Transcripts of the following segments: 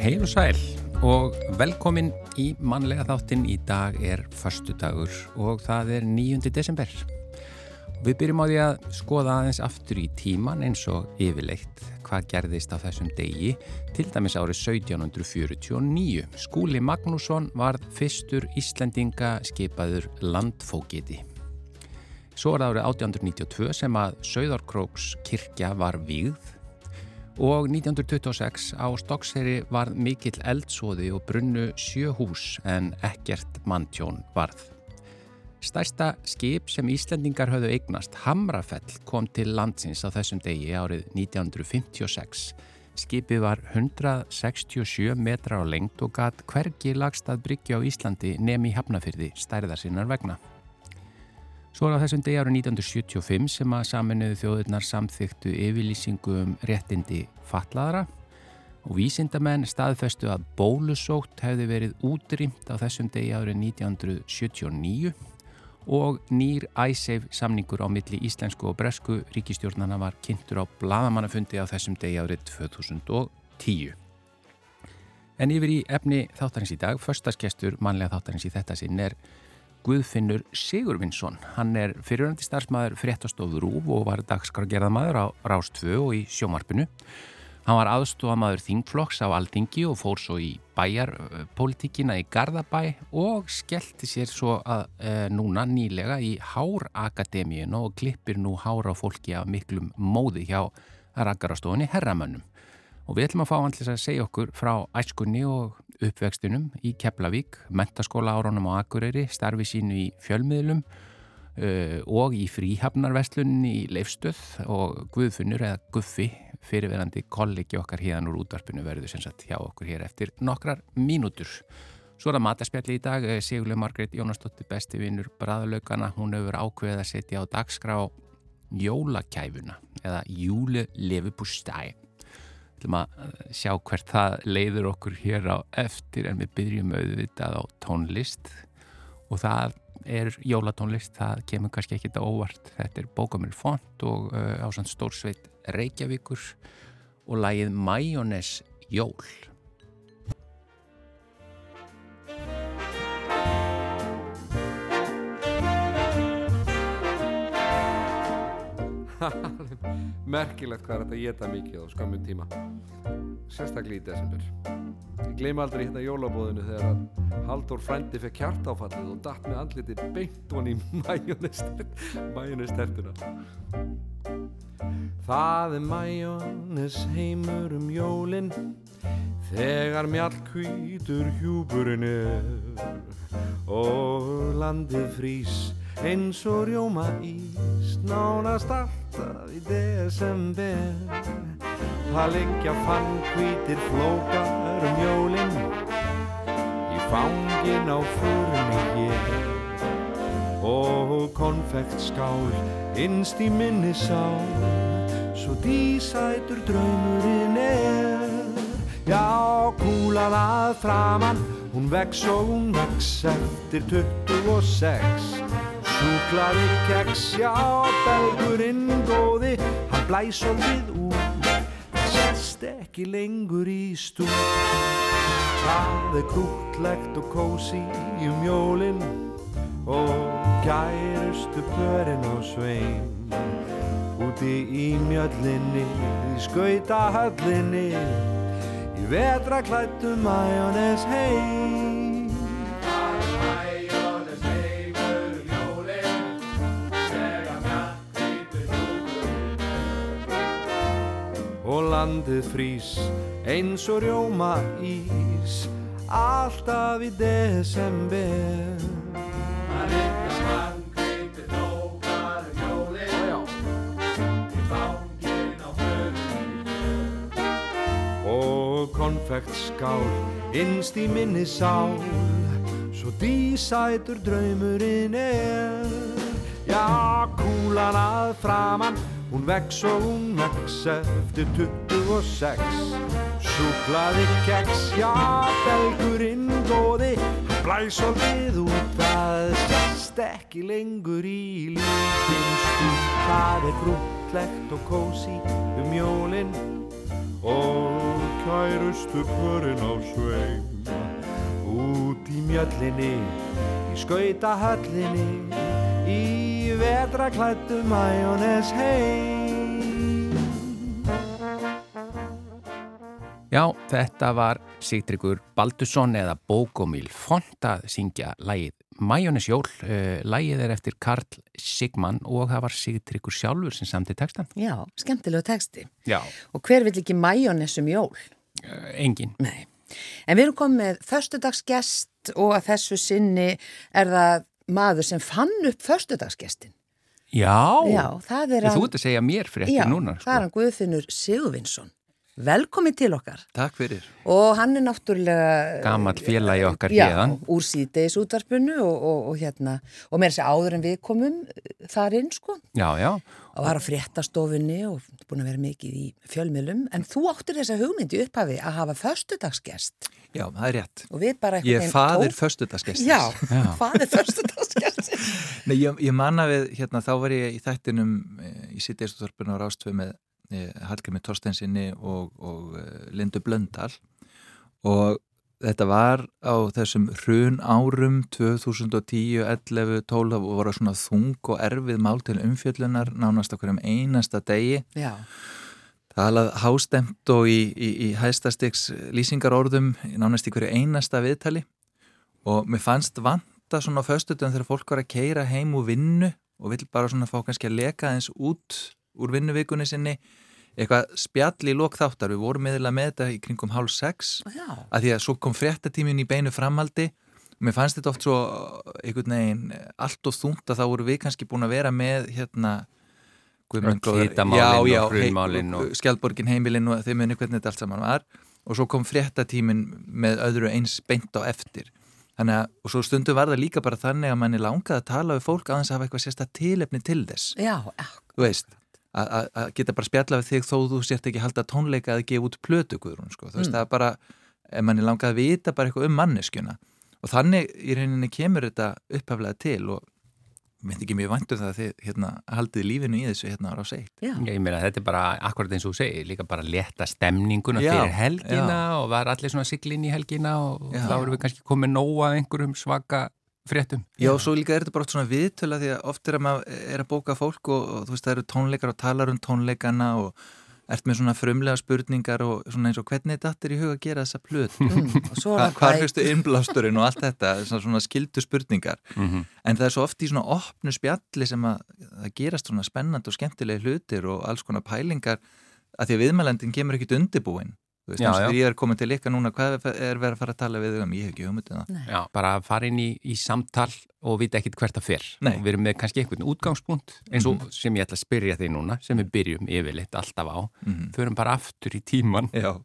Heil og sæl og velkomin í mannlega þáttinn í dag er förstu dagur og það er 9. desember. Við byrjum á því að skoða aðeins aftur í tíman eins og yfirleitt hvað gerðist á þessum degi til dæmis árið 1749. Skúli Magnússon var fyrstur Íslendinga skipaður landfókiti. Svo var það árið 1892 sem að Söðarkróks kirkja var vígð og 1926 á Stokkseri var mikill eldsóði og brunnu sjö hús en ekkert manntjón varð. Stærsta skip sem Íslendingar höfðu eignast, Hamrafell, kom til landsins á þessum degi árið 1956. Skipið var 167 metra á lengt og gatt hvergi lagstað bryggja á Íslandi nemi hafnafyrði stærðar sinnar vegna. Svo er á þessum degi árið 1975 sem að saminuðu þjóðurnar samþyktu yfirlýsingu um réttindi fatlaðara og vísindamenn staðfestu að bólusótt hefði verið útrýmt á þessum degi árið 1979 og nýr æsseif samningur á milli íslensku og bresku ríkistjórnana var kynntur á bladamannafundi á þessum degi árið 2010. En yfir í efni þáttarins í dag, förstaskestur mannlega þáttarins í þetta sinn er Guðfinnur Sigurvinsson. Hann er fyriröndi starfsmæður fréttastofur Rúf og var dagskargerðamæður á Rástfö og í sjómarpinu. Hann var aðstofamæður þingflokks á Aldingi og fór svo í bæjarpolitíkina í Garðabæ og skellti sér svo að e, núna nýlega í Hárakademíun og klippir nú hára fólki af miklum móði hjá rakkarastofunni Herramönnum. Og við ætlum að fá hann til að segja okkur frá æskunni og uppvextinum í Keflavík, mentaskóla árunum á Akureyri, starfi sínu í fjölmiðlum uh, og í fríhafnarvestlunni í Leifstöð og Guðfunur eða Guffi, fyrirverandi kollegi okkar hérna úr útvarpinu verður sem sagt hjá okkur hér eftir nokkrar mínútur. Svo er það mataspjalli í dag, Sigurlega Margreit Jónasdóttir besti vinnur Bræðalaukana, hún hefur ákveðið að setja á dagskrá jólakæfuna eða júlelefupústæi Við ætlum að sjá hvert það leiður okkur hér á eftir en við byrjum auðvitað á tónlist og það er jólatónlist, það kemur kannski ekki þetta óvart. Þetta er bókamil font og uh, ásand stórsveit Reykjavíkur og lægið Majónes Jól. merkilegt hvað er þetta að geta mikið á skamum tíma. Sérstaklega í desember. Ég gleyma aldrei hérna jólabóðinu þegar Haldur frændi fekk kjartáfallið og datt með andliti beint honi í mæjónestertuna Það er mæjónes heimur um jólinn þegar mjallkvítur hjúburinn er og landið frís eins og rjóma ís nánast alltaf í desember. Það liggja fann hvítir flókar um jólinn í fangin á fyrunni hér. Og konfektskál innst í minni sá svo dísætur draumurinn er. Já kúlan að framann hún vex og hún vex eftir 26 Súklaði keks, já, belgurinn góði, hann blæs og við út, sest ekki lengur í stúd. Það er krútlegt og kósi um jólinn og gærustu pörinn á svein. Úti í mjöllinni, í skautahöllinni, í vetraklættum majónes heim. Landið frís eins og rjóma ís alltaf í desember. Það er ekki svann hveitir nógar um jólinn í fangin á föðunni og konfektskál innst í minni sál svo dísætur draumurinn er. Já kúlan að framann Hún vex og hún vex eftir 26 Súklaði keks, já, belgurinn góði. Blæs og við út Það sest ekki lengur í lítinn stúd Það er frútt fallegt og kósi um jólinn og kærustu pörinn á sveim út í mjöllinni í skautahöllinni í vedraklættu majónes heim Já, þetta var Sigtryggur Baldusson eða Bókomíl Font að syngja lægið Majónesjól. Uh, lægið er eftir Karl Sigmann og það var Sigtryggur sjálfur sem samti textan. Já, skemmtilegu texti. Já. Og hver vil ekki majónesum jól? Uh, engin. Nei. En við erum komið með förstudagsgest og að þessu sinni er það maður sem fann upp förstudagsgestin. Já, Já það er hann... Þú ert að segja mér fyrir eftir núna. Já, það er sko. hann Guðfinnur Sigurvinsson. Velkomin til okkar. Takk fyrir. Og hann er náttúrulega... Gamal félagi okkar já, hérðan. Já, úr síðdeis útvarpunu og, og, og hérna, og mér sé áður en við komum þar inn, sko. Já, já. Og var á fréttastofunni og búin að vera mikið í fjölmiðlum. En þú áttur þessa hugmyndi upphafi að hafa förstudagsgest. Já, það er rétt. Og við bara... Ég er fadir förstudagsgest. Já, já, fadir förstudagsgest. Nei, ég, ég manna við, hérna, þá var ég í þættinum eh, í síðdeis útvarpunu á Rástvö með Hallgrimmi Torstensinni og, og eh, Lindu Blöndal og þetta var á þessum hrun árum 2010, 11, 12 og voru svona þung og erfið mál til umfjöllunar nánast okkur um einasta degi. Já. það halað hástemt og í, í, í hæstastiks lýsingarorðum nánast í hverju einasta viðtali. Og mér fannst vanta svona föstutum þegar fólk var að keira heim úr vinnu og vill bara svona fá kannski að leka eins út úr vinnuvikunni sinni eitthvað spjall í lokþáttar, við vorum meðlega með þetta í kringum hálf sex. Að því að svo kom fréttatímin í beinu framaldi og mér fannst þetta oft svo einhvern veginn allt og þúnt að þá voru við kannski búin að vera með hérna Hítamálinn og Skjaldborgin heimilinn og þeim unni hvernig þetta allt saman var. Og svo kom fréttatímin með öðru eins beint á eftir. Þannig að, og svo stundu var það líka bara þannig að manni langaði að tala við fólk aðeins að hafa eitthvað sérsta tilefni til þess. Já, þú veist að geta bara spjalla við þig þó þú sért ekki halda tónleika að gefa út plötu guðrún, sko. þú veist, mm. það er bara ef manni langaði að vita bara eitthvað um manneskjuna og þannig í reyninni kemur þetta upphaflega til og myndi ekki mjög vantu um það að þið hérna, haldið lífinu í þessu hérna ára á seitt. Já, ég meina þetta er bara akkurat eins og þú segir, líka bara leta stemninguna já, fyrir helgina já. og var allir svona siglin í helgina og já. þá erum við kannski komið nóga einhverjum svaka fréttum. Já, svo líka er þetta bara oft svona viðtöla því að oft er að maður er að bóka fólk og, og þú veist það eru tónleikar og talar um tónleikana og ert með svona frumlega spurningar og svona eins og hvernig þetta er í huga að gera þessa plöt mm, Hva, hvað fyrstu innblásturinn og allt þetta? Svona skildu spurningar. Mm -hmm. en það er svo oft í svona opnu spjalli sem að það gerast svona spennand og skemmtilegi hlutir og alls konar pælingar að því að viðmælendin kemur ekkit undirbúin Þú veist, eins og ég er komin til ykkar núna, hvað er verið að fara að tala við um? Ég hef ekki hugmyndið um það. Já, bara að fara inn í, í samtal og vita ekkit hvert að fyrr. Og við erum með kannski einhvern útgangspunkt eins og mm -hmm. sem ég ætla að spyrja þig núna, sem við byrjum yfirleitt alltaf á. Mm -hmm. Förum bara aftur í tíman. Já.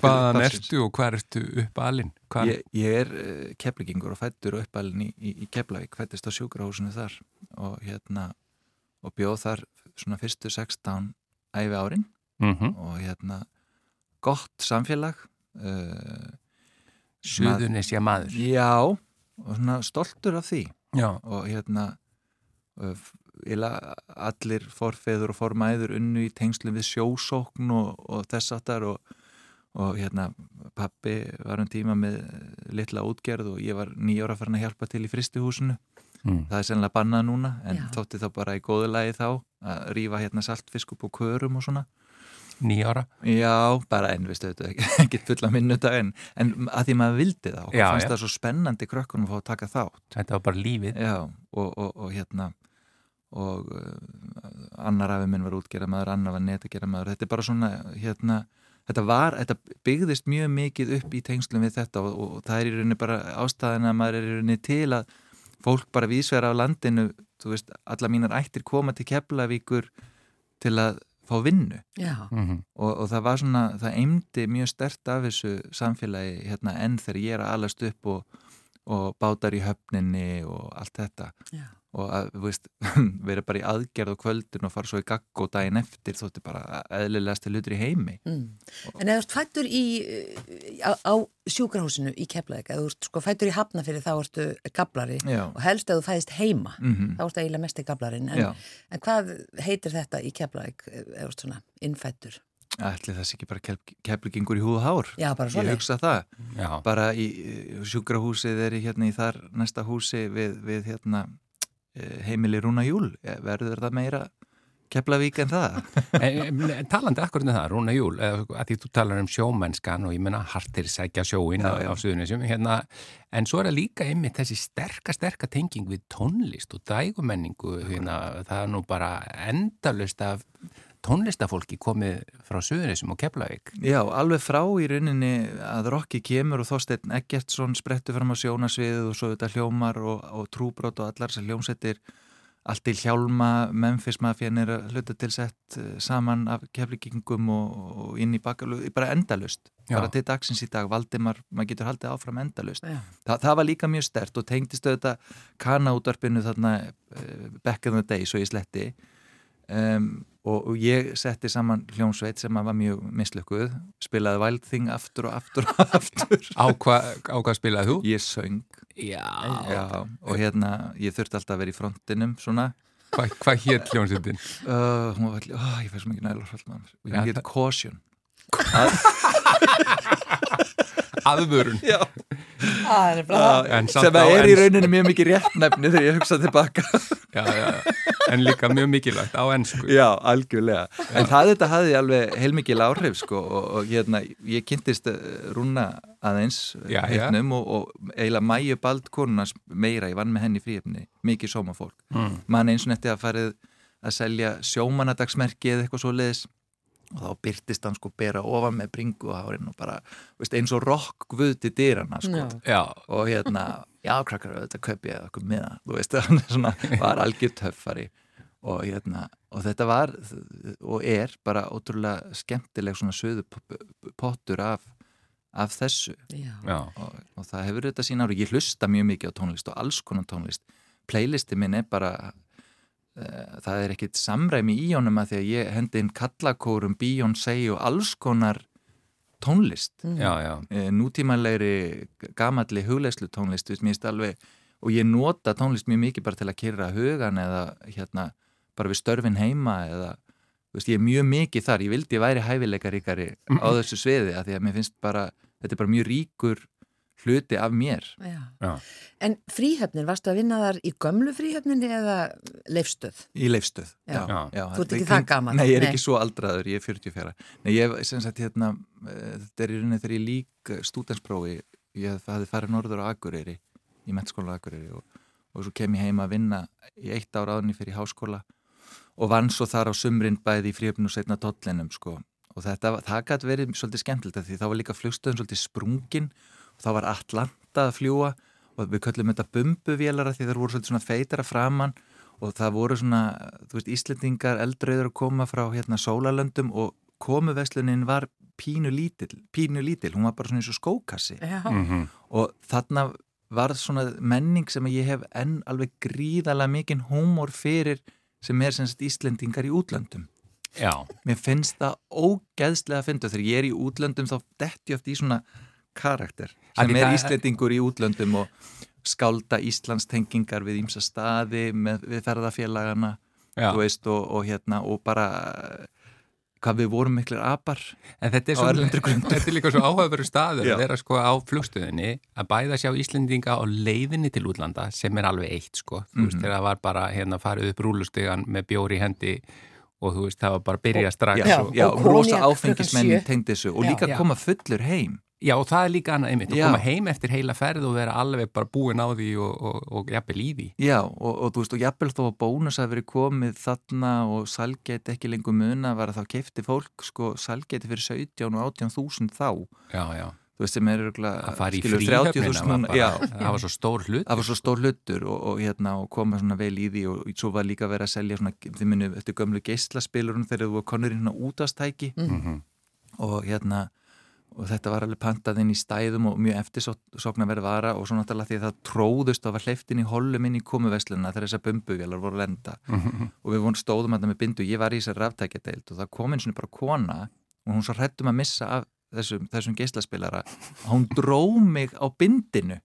Hvaðan ertu og hvað ertu uppalinn? Ég, ég er uh, keflingingur og fættur og uppalinn í, í, í Keflavík, fættist á sjúkrahúsinu þar og hérna og bjóð þar svona fyrstu 16 æfi árin mm -hmm. og hérna gott samfélag uh, Suðunisja maður Já, og svona stoltur af því Já. og hérna uh, allir forfeður og formæður unnu í tengslu við sjósókn og, og þess aftar og, og hérna pappi var um tíma með litla útgerð og ég var nýjóra farin að hjálpa til í fristihúsinu mm. það er sennilega bannað núna en Já. þótti þá bara í góðu lagi þá að rýfa hérna saltfisk upp á körum og svona nýjára Já, bara enn, viðstu, ekki fulla minnuta en, en að því maður vildi það og já, fannst já. það svo spennandi krökkunum að fá að taka þátt. Þetta var bara lífið. Já, og, og, og hérna og uh, annar afi minn var útgerða maður, annar var netagerða maður þetta er bara svona, hérna þetta var, þetta byggðist mjög mikið upp í tengslum við þetta og, og það er í rauninni bara ástæðin að maður er í rauninni til að fólk bara vísverða á landinu þú veist, alla mínar ættir koma til Keflavíkur til að fá vinnu mm -hmm. og, og það var svona, það eimdi mjög stert af þessu samfélagi hérna enn þegar ég er að alast upp og, og bátar í höfninni og allt þetta Já. Og að, veist, vera bara í aðgerð á kvöldin og fara svo í gagg og daginn eftir þótti bara eðlilegast hlutur í heimi Mm. En eða þú ert fættur í, á, á sjúkrahúsinu í Keflavík, eða þú ert sko fættur í Hafnafyrir þá ertu gablari Já. og helst að þú fæðist heima, Mhm. þá ertu eiginlega mest í gablarinn. En, en hvað heitir þetta í Keflavík, eða þú ert svona innfættur? Ætli sé ekki bara keflingur í húð og hár Já, bara Ég svoleiðis. hugsa það Já, bara í sjúkrahúsið er í hérna í þar næsta húsi við, við hérna eh, heimili Rúna Júl Eh, verður það meira Keflavík en það? En, talandi akkur um það, Rúna Júl, að því þú talar um sjómennskan og ég menna hartir sækja sjóin Já, á, á suðunisum, hérna, en svo er það líka einmitt þessi sterka, sterka tenging við tónlist og dægumenningu, hérna, það er nú bara endalust af tónlistafólki komið frá suðunisum og Keflavík. Já, alveg frá í rauninni að Rokki kemur og Þorsteinn Eggertsson sprettur fram á sjónasviðið og svo þetta hljómar og, og trúbrot og allar sem hljómsettir allt til hjálma, Memphis Mafian er að hluta til sett eh, saman af keflingingum og, og inn í bakalu, bara endalust, Já. bara til dagsins í dag Valdimar, maður getur haldið áfram endalust. Þa, það var líka mjög stert og tengdist auðvitað kanaútvarpinu þarna uh, back in the day, svo ég sletti um, og, og ég setti saman hljómsveit sem var mjög mislökuð spilaði Wild Thing aftur og aftur og aftur Á hvað hva spilaði þú? ég söng Já. já, og hérna ég þurfti alltaf að vera í frontinum svona Hvað hva hétt hljómsveitin? uh, hún var allir, oh, ég fær svo mikið ég get það- caution Aðvörun. já, Það er bara En samt sem á að er í rauninni mjög mikið réttnefni þegar ég hugsa tilbaka Já, já, en líka mjög mikilvægt á ennsku. Já, algjörlega. En það þetta hafði alveg heilmikil áhrif sko og, og hérna, ég kynntist eh, rúna aðeins Já, já. heitnum og, og eiginlega mæju bald konunars meira, ég vann með henni fríöfni, mikið sómafólk. Mm. Man eins og netti að farið að selja sjómanadagsmerki eða eitthvað svo leiðis og þá byrtist hann sko bera ofan með bringu og einn og bara, veist, eins og rokk guð til dyrana sko. Já. Og hérna, já krakkar þetta kaup ég eitthvað með það, þú veist hann er svona, var algjör töffari. Og hérna, og þetta var og er bara ótrúlega skemmtileg svona söðu pottur af, af þessu. Já. já, og, og það hefur þetta sín ári, ég hlusta mjög mikið á tónlist og alls konar tónlist. Playlisti minn er bara það er ekkit samræmi í honum að því að ég hendi inn kallakórum, Beyoncé og alls konar tónlist. Já, já. eh, nútímanlegri gamalli hugleislu tónlist alveg, og ég nota tónlist mjög mikið bara til að kyrra hugan eða hérna bara við störfin heima eða veist, ég er mjög mikið þar, ég vildi væri hæfileikaríkari á þessu sviði að því að mér finnst bara, þetta er bara mjög ríkur hluti af mér Já. Já. En fríhöfnin, varstu að vinna þar í gömlu fríhöfninni eða leifstöð? í leifstöð Já. Já. Þú ert ekki það gamall, Nei, ég er nei. ekki svo aldraður, ég er 44 Nei, ég hef sem sagt hérna eh, þetta er í rauninni þegar ég lík stúdensprófi ég hafði farið norður á Akureyri í mettskóla á Akureyri og, og svo kem ég heim að vinna í eitt ára áðurni fyrir háskóla og vann svo þar á sumrin bæði í fríöfn og setna tollinum sko og þetta, var- það gæti verið svolítið skemmtilegt af því þá var líka flugstöðun svolítið sprungin þá var Atlanta að fljúa og við köllum þetta bumbuvélara því það voru svolítið svona feitara framann og það voru svona, þú veist, Íslendingar eldröður að koma frá hérna sólalöndum og komuverslunin var pínu lítil, pínu lítil, hún var bara svona eins og skókassi. Mm og þarna var svona menning sem ég hef enn alveg gríðalega mikinn húmor fyrir sem er sem sagt Íslendingar í útlöndum. Já. mér finnst það ógeðslega að finna þegar ég er í útlöndum þá detti ég oft í svona karakter sem er Íslendingur í útlöndum og skálda Íslands tengingar við ímsa staði með, við ferðafélagana já. þú veist og, og hérna og bara hvað við vorum miklir apar En þetta er, Á svo, erlendri grundu. þetta er líka svo áhugaveru staður að vera sko á flugstöðinni að bæða sjá Íslendinga á leiðinni til útlanda sem er alveg eitt sko. Þú veist, Mhm. þegar það var bara hérna farið upp rúlustegan með bjóri hendi og þú veist, það var bara að byrja strax. já, og, já, og rosa konjak klukkan áfengismenn sjö. tengdi þessu og líka Já. koma fullur heim já, og það er líka annað einmitt, að koma heim eftir heila ferð og vera alveg bara búin á því og, og, og jafnvel í því. Já, og, og þú veist, og jafnvel þó að bónus hafi verið komið þarna og salgeti ekki lengur muna var að þá kefti fólk sko salgeti fyrir 17 og 18 þúsund þá Já, já. Þú veist, sem er örgulega Að fara í skilur, 30.000 fríhöfnina var núna, bara, já, það var svo stór hlut. það var svo stór hlutur og, og, hérna, og koma svona vel í því og svo var líka verið að selja svona, þið munu eftir gömlu geislaspilurinn þegar þú var konur í hérna útastæki Mm -hmm. og hérna og þetta var alveg pantað inn í stæðum og mjög eftirsokna verið vara og svo náttúrulega því að það tróðust og var hleyftin í hollum inn í komuvesluna þegar þessar bumbuvelar voru lenda og við vorum stóðum að það með bindu, ég var í þessar ráftækjadeild og það kom eins og bara kona og hún svo hrettum að missa af þessum, þessum geislaspilara hún dró mig á bindinu.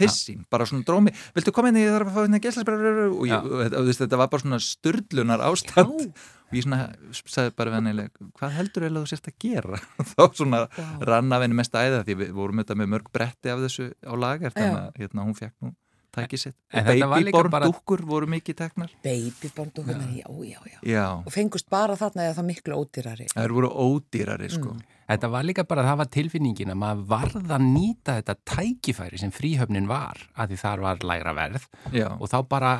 Tissing, bara svona drómi viltu koma inn í þar að fá hérna gæslasbræður og, ég, og þetta var bara svona sturdlunar ástand Já. og ég svona sagði bara vennileg, hvað heldur eða þú sérst að gera? Þá svona Já. rann af henni mest æða því við vorum þetta með mörg bretti af þessu á lagar þannig að hérna, hún fekk nú tækið sitt. Og babyborn bara... voru mikið teknar. Babyborn dúkur, já. Já, já, já. Og fengust bara þarna eða það miklu ódýrari? Það voru ódýrari sko. Mm. Þetta var líka bara að var tilfinningin að maður varða að nýta þetta tækifæri sem fríhöfnin var að því þar var læra verð Já. og þá bara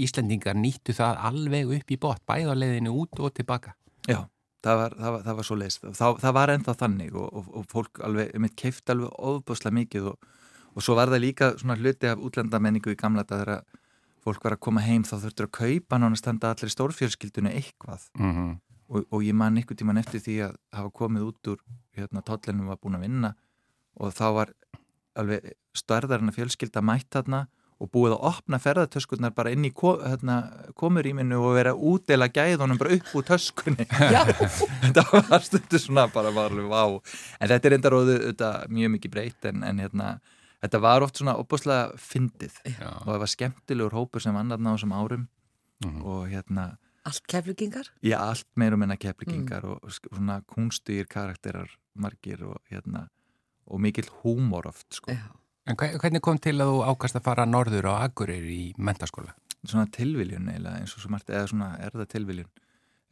Íslendingar nýttu það alveg upp í bót, bæðarleðinu út og tilbaka. Já, það var, það var, það var svo leist. Það, það var ennþá þannig og, og, og fólk alveg, mitt keift alveg ofbúslega mikið og, og svo var það líka svona hluti af útlendamenningu í gamla þegar fólk var að koma heim þá þurftur að kaupa nána standa allir stórfjörskildunni eitthvað. Mm og, og ég man ykkur tíman eftir því að hafa komið út úr hérna, tóllenum var búin að vinna og þá var alveg starðarinn að fjölskylda mætt þarna og búið að opna ferðartöskurnar bara inn í ko, hérna, komurýminu og vera útdela gæðunum bara upp úr töskunni þetta var stundu svona bara varlega vá en þetta er enda róðu mjög mikið breytt en, en hérna, þetta var oft svona opbúslega fyndið Já. og það var skemmtilegur hópur sem vann aðna á þessum árum mm -hmm. og hérna Allt keflugingar? Já, allt meirum en að keflugingar mm. og svona kunstýr karakterar margir og, hérna, og mikill húmor oft sko. En hvernig kom til að þú ákast að fara norður á Agurir í mentaskóla? Svona tilviljun eiginlega eins og svo margt, eða svona erða tilviljun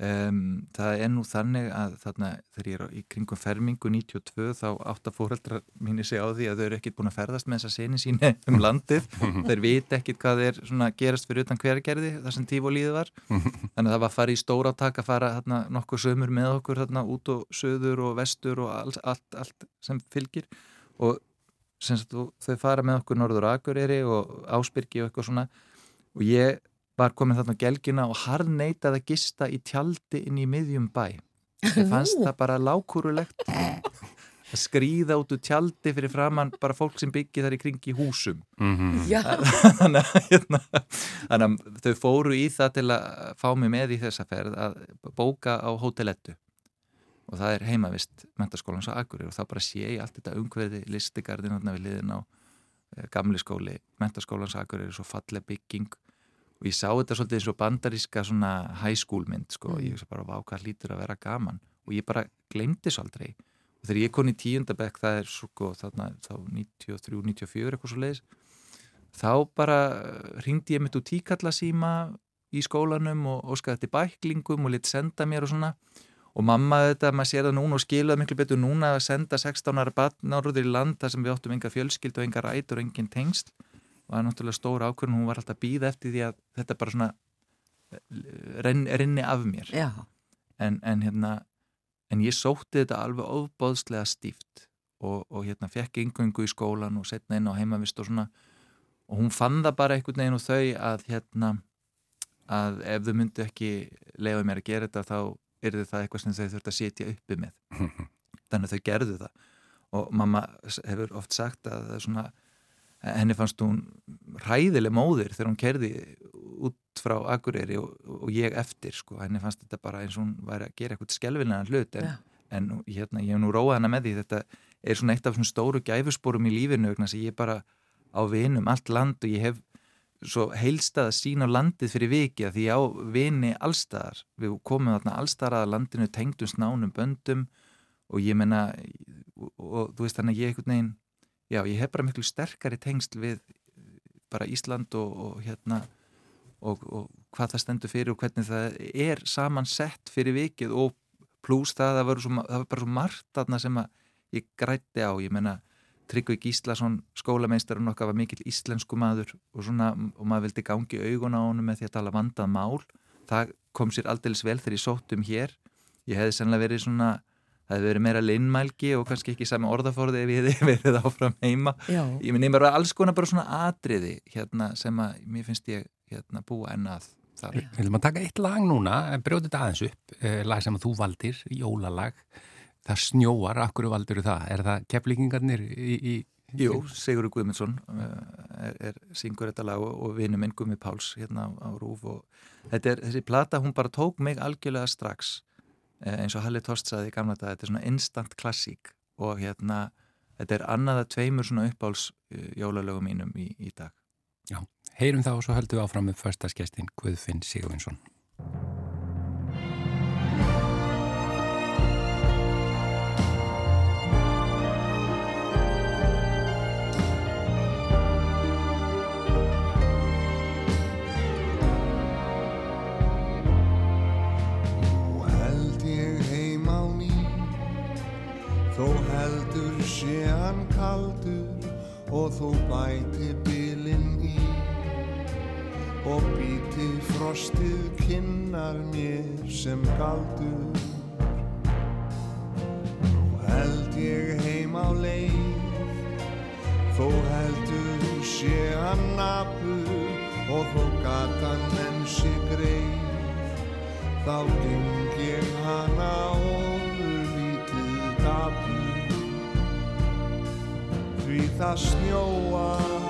Um, það er nú þannig að þarna þegar ég er í kringum fermingu 92 þá átt að fóreldrar mínir segja á því að þau eru ekkit búin að ferðast með þessa seni síni um landið. Þeir viti ekkit hvað er svona gerast fyrir utan hvergerði þar sem tíf og líði var. Þannig að það var að fara í stóra áttak að fara þarna nokkur sömur með okkur þarna út og söður og vestur og allt, allt, allt sem fylgir. Og sagt, þau fara með okkur norður Akureyri og Ásbyrgi og eitthvað svona. Og ég var komin þarna á gelgina og harð neitaði að gista í tjaldi inn í miðjum bæ. Það fannst það bara lákurulegt að skrýða út úr tjaldi fyrir framann bara fólk sem byggir þar í kringi húsum. Mm -hmm. þannig, að, hérna, þannig að þau fóru í það til að fá mig með í þessa ferð að bóka á hótelettu og það er heimavist mentaskólans á Akureyri og þá bara sé ég allt þetta umhverfi listigarðin við liðin á eh, gamli skóli mentaskólans á Akureyri svo falle bygging og ég sá þetta svolítið eins og bandaríska svona high school mynd sko. Og mm. ég veist bara hvað hlýtur að vera gaman? Og ég bara glemdi svo aldrei. Og þegar ég kom í tíundabekk það er sko þarna þá 93-94 eitthvað svo leiðis þá bara ringdi ég mitt úr tíkallasíma í skólanum og óskaði þetta bæklingum og lit senda mér og svona. Og mamma þetta, maður sér það núna og skilaði miklu betur núna að senda 16 ára batn áruður í land þar sem við óttum enga fjölskyld og enga rætur og engin tengst er náttúrulega stóra ákvörðun hún var alltaf að býða eftir því að þetta bara svona renni, renni af mér. En, en hérna en ég sótti þetta alveg ofbóðslega stíft og, og hérna fekk yngöngu í skólan og setna inn á heimavist og svona. Og hún fann það bara einhvern veginn og þau að hérna að ef þau myndu ekki lefa mér að gera þetta þá er það eitthvað sem þau þurft að setja uppi með. Þannig að þau gerðu það. Og mamma hefur oft sagt að það er svona henni fannst hún ræðileg móðir þegar hún kerði út frá Akureyri og, og ég eftir sko, henni fannst þetta bara eins og hún væri að gera eitthvað skelvilega hlut en, en hérna, ég hef nú róað hana með því. Þetta er svona eitt af svona stóru gæfusporum í lífinu vegna sem ég bara á vinum allt land og ég hef svo heilstað að sína landið fyrir viki að því á vini allstaðar við komum þarna allstaðar að landinu tengdum snánum böndum og ég menna og, og þú veist þannig að ég ekkert neginn já, ég hef bara miklu sterkari tengsl við bara Ísland og, og hérna og, og hvað það stendur fyrir og hvernig það er samansett fyrir vikið og pluss það, svo, það var bara svo margt aðna sem að ég grætti á, ég menna Tryggvi Gíslason, skólameistarinn okkar var mikill íslensku maður og, svona, og maður vildi gangi augun á honum með því að tala vandað mál. Það kom sér aldeilis vel þegar ég sótt um hér. Ég hefði sannlega verið svona það hefði verið meira linnmælgi og kannski ekki sami orðaforði ef ég hefði verið áfram heima. Já. ég minn, ég var alls konar bara svona atriði hérna, sem að mér finnst ég hérna, búa ennað þar. Við viljum að taka eitt lag núna, brjóðið þetta aðeins upp eh, lag sem að þú valdir, jólalag. Það snjóar, akkur valdur það? Er það keflingingarnir í... í Jú, Sigur Guðmundsson uh, er, er syngur þetta lag og, og vinnu minn Gumi Páls hérna á, á Rúf og þetta er, þessi plata, hún bara tók mig algjörlega strax eins og Halli Torst saði í gamla dag, þetta er svona instant klassík og hérna þetta er annaða tveimur svona uppáls uh, jólalögum mínum í, í dag. Já, heyrum þá og svo höldum við áfram með förstaskestin Guðfinn Sigurvinsson. Hann kaldur og þú bæti bilinn í. Og býti frostið kinnar mér sem galdur. Nú held ég heim á leið. Þó heldur sé hann napur og þó gatan enn sé greið. Þá geng ég hana og lítið dabur því það snjóar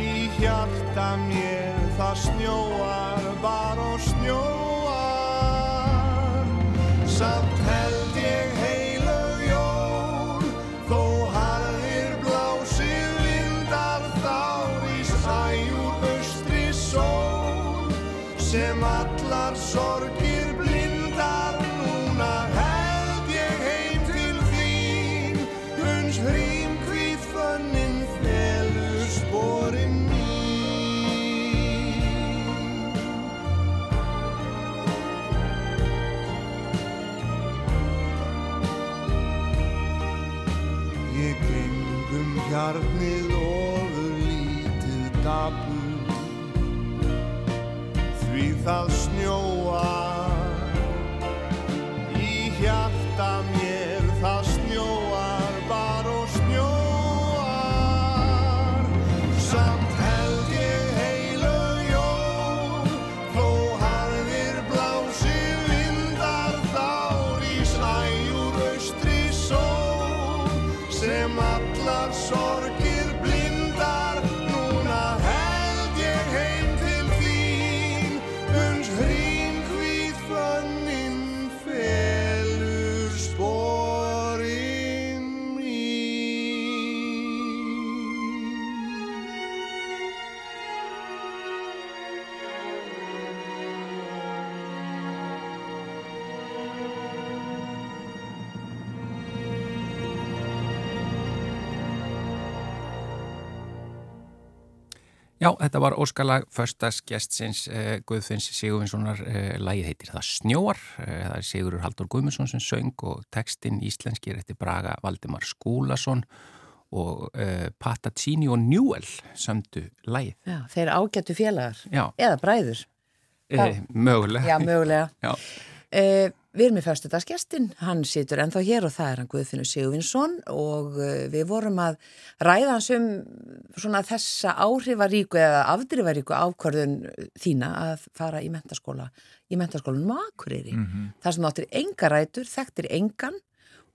í hjarta mér það snjóar Því Já, þetta var óskalag förstaskestsins eh, Guðfinns Sigurvinssonar eh, lægið heitir Það snjóar eh, það er Sigurur Haldur Guðmundsson sem söng og textin íslenskir eftir Braga Valdimar Skúlason og eh, Pataccini og Newell sömdu lægið. Já, þeir ágættu félagar Já, eða bræður. eh, mögulega. Já, mögulega. Já. Við erum í fyrstudagsgestin, hann situr ennþá hér og það er hann Guðfinnur Sigurvinsson og uh, við vorum að ræða hans um svona þessa áhrifaríku eða afdrifaríku ákvörðun þína að fara í mentaskóla, í mentaskólanum Akureyri. Mhm. Það sem áttir enga rætur, þekktir engan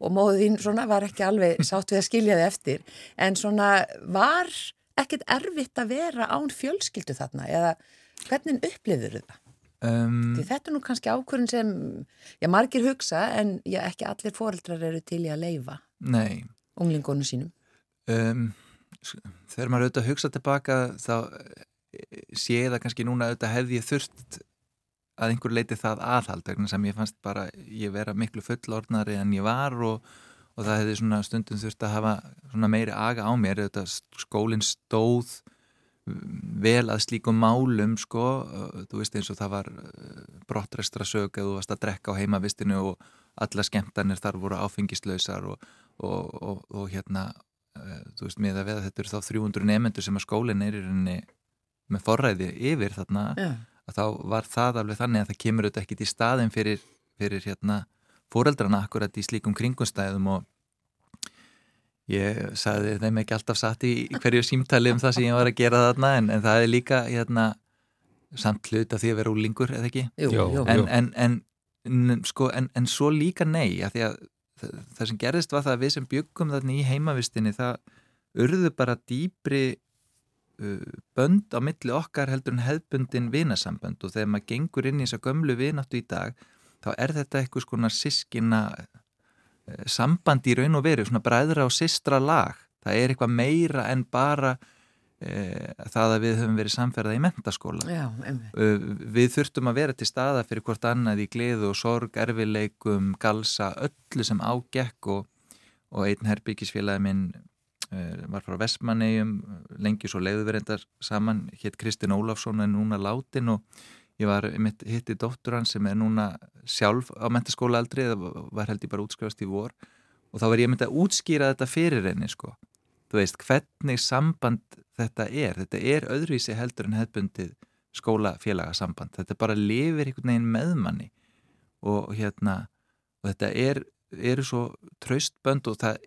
og móðið þín svona var ekki alveg sátt við að skilja þið eftir en svona var ekkert erfitt að vera án fjölskyldu þarna eða hvernig upplifður það? Um, þetta er nú kannski ákvörðin sem, já, margir hugsa en já, ekki allir foreldrar eru til í að leifa nei, unglingunum sínum. um, þegar maður auðvitað hugsa tilbaka þá eh, sé það kannski núna auðvitað hefði ég þurft að einhver leiti það aðhald sem ég fannst bara ég vera miklu fullorðnari en ég var og, og það hefði svona stundum þurft að hafa svona meiri aga á mér auðvitað skólinn stóð vel að slíkum málum sko, þú veist eins og það var brottrestra sög að þú varst að drekka á heimavistinu og alla skemmtanir þar voru áfengislausar og, og, og, og hérna þú veist með að veða þetta eru þá 300 nefnendur sem að skólinn er í rauninni með forræði yfir þarna Já, að þá var það alveg þannig að það kemur auðvitað ekkit í staðin fyrir, fyrir hérna fóreldrana akkurat í slíkum kringumstæðum og ég sagði þeim ekki alltaf satt í hverju símtali um það sem ég var að gera þarna en, en það er líka hérna samt hlut að því að vera úlingur eða ekki? Jú, jú. en, en, en en, sko, en, en svo líka nei að því að það, það sem gerðist var það að við sem byggum þarna í heimavistinni það urðu bara dýbri uh, bönd á milli okkar heldur en hefbundin vinasambönd. Og þegar maður gengur inn í þessa gömlu vinattu í dag þá er þetta eitthvað svona sískina uh, samband í raun og veru, svona bræðra og sistra lag. Það er eitthvað meira en bara e, það að við höfum verið samferðað í mentaskóla Já, við þurftum að vera til staða fyrir hvort annað í gleðu og sorg, erfileikum, galsa, öllu sem ágekk og, og einn herbyggisfélagi minn e, var frá Vestmannegjum lengi svo leiðuverendar saman hétt Kristinn Ólafsson en núna látin og ég var hitti dóttur hans sem er núna sjálf á mentaskóla aldrei, það var held ég bara útskrifast í vor. Og þá var ég myndið að útskýra þetta fyrir henni sko. Þú veist, hvernig samband þetta er, þetta er öðruvísi heldur en hefbundið skólafélagasamband, þetta bara lifir einhvern veginn með manni. Og hérna, og þetta er eru svo traustbönd og það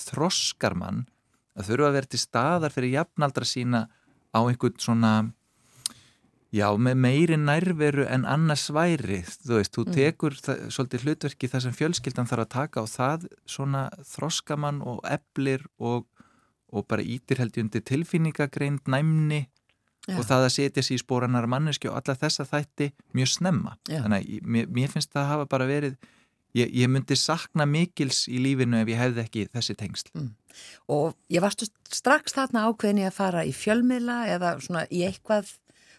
þroskar mann að þurfa að vera til staðar fyrir jafnaldra sína á einhvern svona já, með meiri nærveru en annars væri, þú veist, þú mm. tekur það, svolítið hlutverki þar sem fjölskyldan þarf að taka og það svona þroskamann og eblir og og bara ítir held ég undir tilfinningagreind næmni Já. og það að setja sér í spóranar manneski og alla þessa þætti mjög snemma Já. þannig að mér, mér finnst það að hafa bara verið ég, ég myndi sakna mikils í lífinu ef ég hefði ekki þessi tengsl mm. Og ég varstu strax þarna ákveðin ég að fara í fjölmiðla eða svona í eitthvað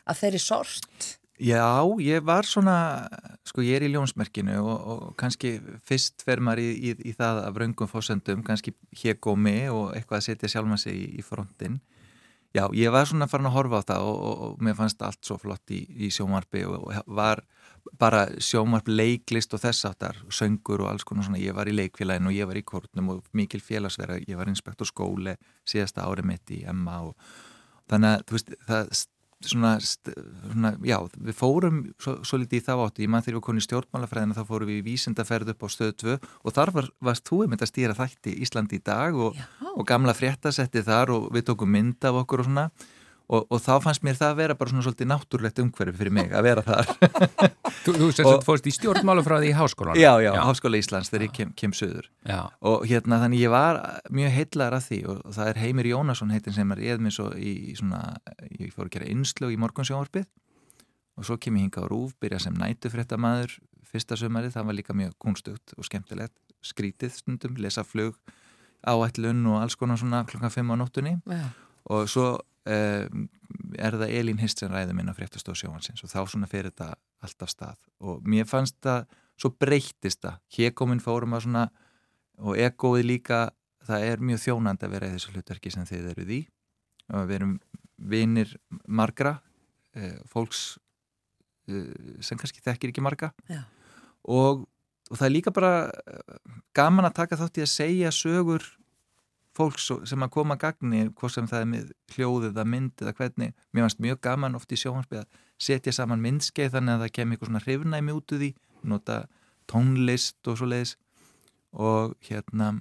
að þeirri sort? Já, ég var svona, sko ég er í ljónsmerkinu og, og kannski fyrst fer maður í, í, í það af raungum fósendum, kannski hegómi og eitthvað að setja sjálf maður sig í, í frontin. Já, ég var svona farin að horfa á það og, og, og mér fannst allt svo flott í sjómarfi og var bara sjómarf leiklist og þess aftar, söngur og alls konar svona, ég var í leikfélaginu og ég var í kórnum og mikil félagsverða, ég var inspektor skóli síðasta árið mitt í Emma og þannig að, þú veist, það svona, svona, já, við fórum svo, svo litið í þá áttu, ég mann þegar við konum í stjórnmálafræðina þá fórum við í vísindaferð upp á stöðu 2 og þar var, varst þú einmitt að stýra þætti Íslandi í dag og, og gamla fréttasetti þar og við tókum mynd af okkur og svona og, og þá fannst mér það að vera bara svona svolítið náttúrulegt umhverfi fyrir mig að vera þar. Þú, þú sérst að fórst í stjórnmálafræði í háskólan Já, já, já. Háskóla Íslands þegar ég kem, kem söður já. og hérna þannig ég var mjög heitlar af því og það er Heimir Jónasson heitin sem er ég með svo í svona ég fór að gera innslög í morgunsjónvarpið. Og svo kem ég hinga á Rúf, byrja sem nætufréttamaður fyrsta sömari, það var líka mjög kunstugt og skemmtilegt, skrítið stundum lesa flug, áætlun og alls konar svona klokka 5 á nóttunni. Og svo er það Elín Hist sem ræði minna fréttastóð sjóhansins og þá svona fyrir þetta alltaf stað. Og mér fannst það svo breytist það, hegóminn fórum að svona og egoið líka það er mjög þjónand að vera í þessu hlutverki sem þið eruð í. Og við erum vinir margra eh, fólks eh, sem kannski þekkir ekki marga. Og, og það er líka bara gaman að taka þátt í að segja sögur fólks sem að koma að gagni hvort sem það er með hljóðið eða mynd eða hvernig, mér finnst mjög gaman oft í sjóhansbyggja að setja saman myndskeið þannig að það kemur eitthvað svona hrifnæmi út úr því nota tónlist og svo leiðis og hérna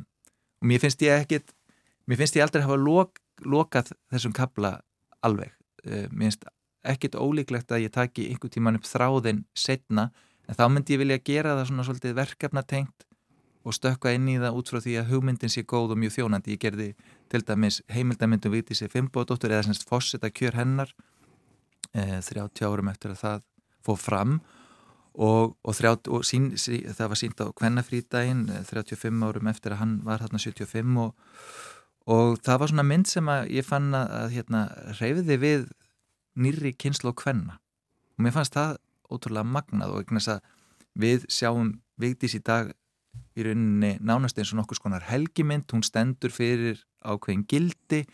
og mér finnst ég ekkit mér finnst ég aldrei hafa lok, lokað þessum kabla alveg. Eh, mér finnst ekkit ólíklegt að ég taki einhver tíman upp þráðin setna en þá myndi ég vilja gera það svona svolítið verkefnatengt og stökka inn í það út frá því að hugmyndin sé góð og mjög þjónandi. Ég gerði til dæmis heimildamindum viti sér Fimboðdóttur eða semst Fosseta kjör hennar e, 30 árum eftir að það fóð fram og, og, 30, og sín, sí, það var sínt á Kvennafrídægin 35 eh, árum eftir að hann var hérna 75 og, og það var svona mynd sem ég fann að hérna, reyfiði við nýri kynslu og kvenna og mér fannst það ótrúlega magnað og við sjáum Vigdís í dag í rauninni nánast eins og nokkus konar helgimynd, hún stendur fyrir ákveðin gildi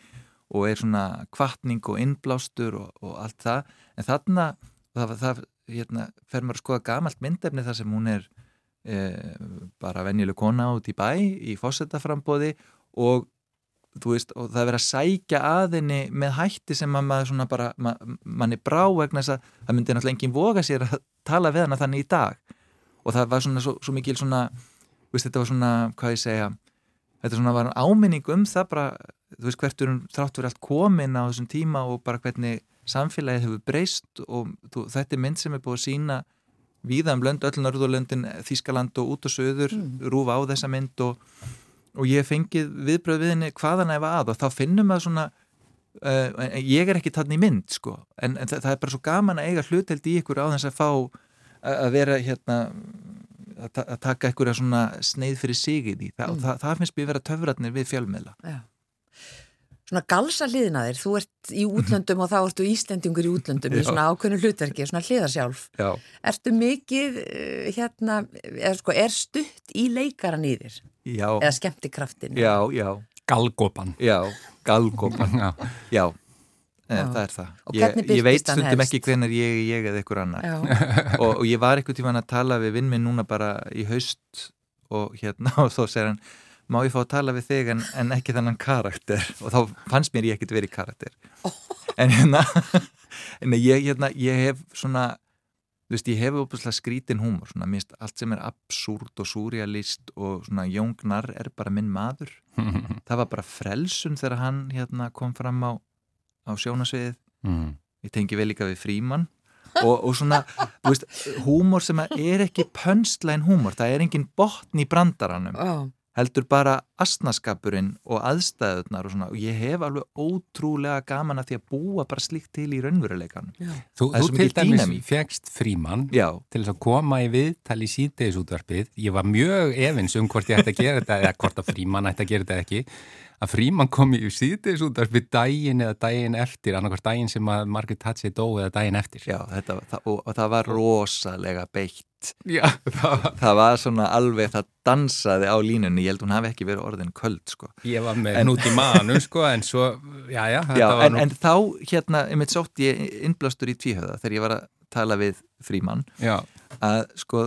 og er svona kvartning og innblástur og, og allt það, en þarna það, það hérna, fer maður að skoða gamalt myndefni þar sem hún er e, bara venjuleg kona út í bæ í fósettaframbóði og þú veist, og það er verið að sækja aðinni með hætti sem maður svona bara, ma, manni brá vegna þess að það myndi náttúrulega enginn voga sér að tala við hana þannig í dag. Og það var svona svo, svo mikil svona veist, þetta var svona, hvað ég segja þetta svona var áminning um það bara, þú veist, hvert erum þrátt verið allt komin á þessum tíma og bara hvernig samfélagið hefur breyst og þú, þetta er mynd sem er búið að sína víða um lönd, öll Norðurlöndin, Þískaland og út og söður, mm. rúfa á þessa mynd og, og ég fengið viðbröð við henni hvaðan efa að og þá finnum að svona uh, ég er ekki tann í mynd sko, en, en það, það er bara svo gaman að eiga hluteld í ykkur á þess að fá að vera hérna að, að taka einhverja svona sneið fyrir sig í því, Þa, mm. það, það finnst mér vera töfratnir við fjölmiðla Já svona galsa hliðina þér, þú ert í útlöndum og þá ertu Íslendingur í útlöndum í svona ákveðnu hlutverki, svona hliðarsjálf Já. ertu mikið eh, hérna, er, sko, er stutt í leikaran í þér? Já. Eða skemmtikraftin? Já, já. Galgópan Já, galgópan Já, já. Já. það er það. Ég, ég veit stundum ekki hvernig ég ég eða einhver annar. Og, og ég var eitthvað tíma að tala við vinn minn núna bara í haust og hérna og þó segir hann má ég fá að tala við þig en, en ekki þannan karakter? Og þá fannst mér ég ekkert verið karakter. Oh. en hérna en ég, hérna, ég hef svona þú veist, ég hef óbúslega skrítin húmor svona, mist, allt sem er absúrt og súrialist og svona jóngnar er bara minn maður. Það var bara frelsun þegar hann hérna, kom fram á, á sjónasviðið mm. ég tengi vel líka við frímann. Og, og svona, þú veist, húmor sem er ekki pönslæn húmor, það er engin botn í brandaranum. Oh heldur bara asnaskapurinn og aðstæðunar og svona. Og ég hef alveg ótrúlega gaman að því að búa bara slíkt til í raunveruleikan Þú, þú til dæmis fegst frímann Já. til þess að koma í viðtal í síðdegisútvarpið. Ég var mjög efins um hvort ég ætti að gera þetta eða hvort að frímann ætti að gera þetta ekki að frímann kom í síðdegisútvarpið daginn eða daginn eftir annarkvæmst daginn sem að Margaret Thatcher dó eða daginn eftir. Já, þetta, það, og, og það var rosalega beitt. Já, það, var... það var svona alveg það dansaði á línunni, ég held hún hafi ekki verið orðin köld sko. Ég var með en... nút í manu sko en svo, já já, já en, nú... en þá hérna, ég mitt sótt ég innblástur í tvíhöða þegar ég var að tala við frímann. Að sko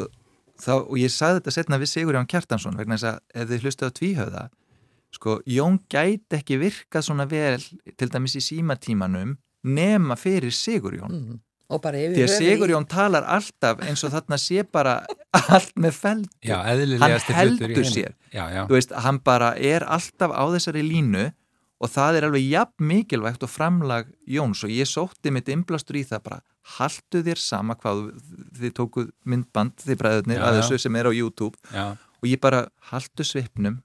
þá, og ég sagði þetta setna við Sigur Jón Kjartansson vegna þess að ef þið hlustu á tvíhöða sko, Jón gæti ekki virka svona vel til dæmis í símatímanum nema fyrir Sigur Jón mm. Því að Sigurjón í... talar alltaf eins og þarna sé bara allt með feldur. Já, hann heldur sér. Já, já. Veist, hann bara er alltaf á þessari línu og það er alveg jafn mikilvægt og framlag Jóns og ég sótti mitt inblastur í það bara haldu þér sama hvað þið tókuð myndband þið bræðurnir að þessu sem er á YouTube og ég bara haldu svipnum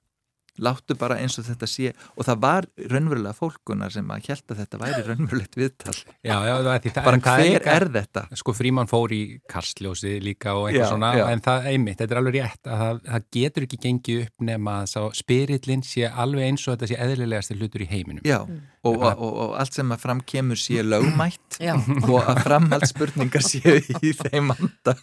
láttu bara eins og þetta sé og það var raunverulega fólkunar sem að held að þetta væri raunverulegt viðtal. Já, já, það, bara hver er, er þetta? Sko frímann fór í karsljósi líka og eitthvað já, svona, en það einmitt þetta er alveg rétt að það, það getur ekki gengið upp nema að spirillin sé alveg eins og þetta sé eðlilegast hlutur í heiminum. Já, mm. og, og, og, og allt sem að framkemur sé lögmætt og að framhaldsspurningar séu í þeim anda.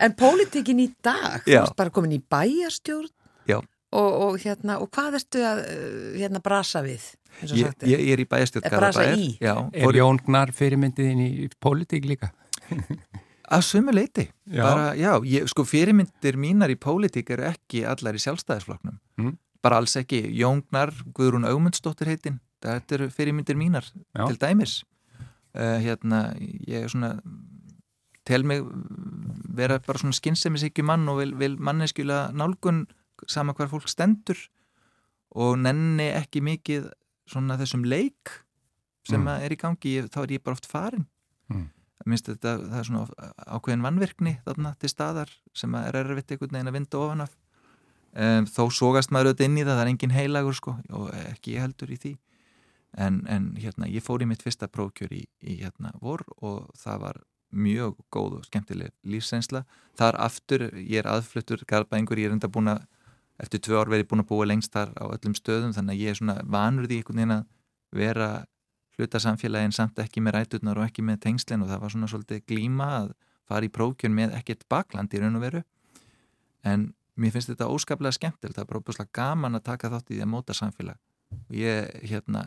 En pólitíkin í dag, þú erst bara komin í bæjarstjórn. Já Og, og, hérna, og hvað ertu að uh, hérna, brasa við? Ég, ég er í bæjarstjórn Brasa í? Já, er Jóngnar fyrirmyndiðin í pólitík líka? að sumu leiti já. Bara, já, ég, sko fyrirmyndir mínar í pólitík eru ekki allar í sjálfstæðisfloknum mm. bara alls ekki, Jóngnar Guðrún Augmundsdóttir heitin þetta eru fyrirmyndir mínar já. til dæmis uh, hérna, ég er svona tel mig vera bara svona skynnsemisíkju mann og vil, vil manneskjulega nálgun sama hver fólk stendur og nenni ekki mikið svona þessum leik sem mm. er í gangi, þá er ég bara oft farin mm. minnst þetta það er svona ákveðin vannvirkni þarna til staðar sem er erfitt einhvern veginn að vinda ofan af um, þó sógast maður auðvitað inn í það, það er engin heilagur sko og ekki ég heldur í því en, en hérna ég fór í mitt fyrsta prófkjör í, í hérna vor og það var mjög góð og skemmtileg lífsreynsla þar aftur, ég er aðfluttur garbaðingur, ég er enda búin að eftir tvö ár verið búin að búa lengst þar á öllum stöðum þannig að ég er svona vanur því einhvern veginn að vera hluta samfélagin samt ekki með ræturnar og ekki með tengslinn og það var svona svolítið glíma að fara í prókjörn með ekkert bakland í raun og veru. En mér finnst þetta óskaplega skemmtilt það er bara óbúslega gaman að taka þátt í því að móta samfélag. Og ég hérna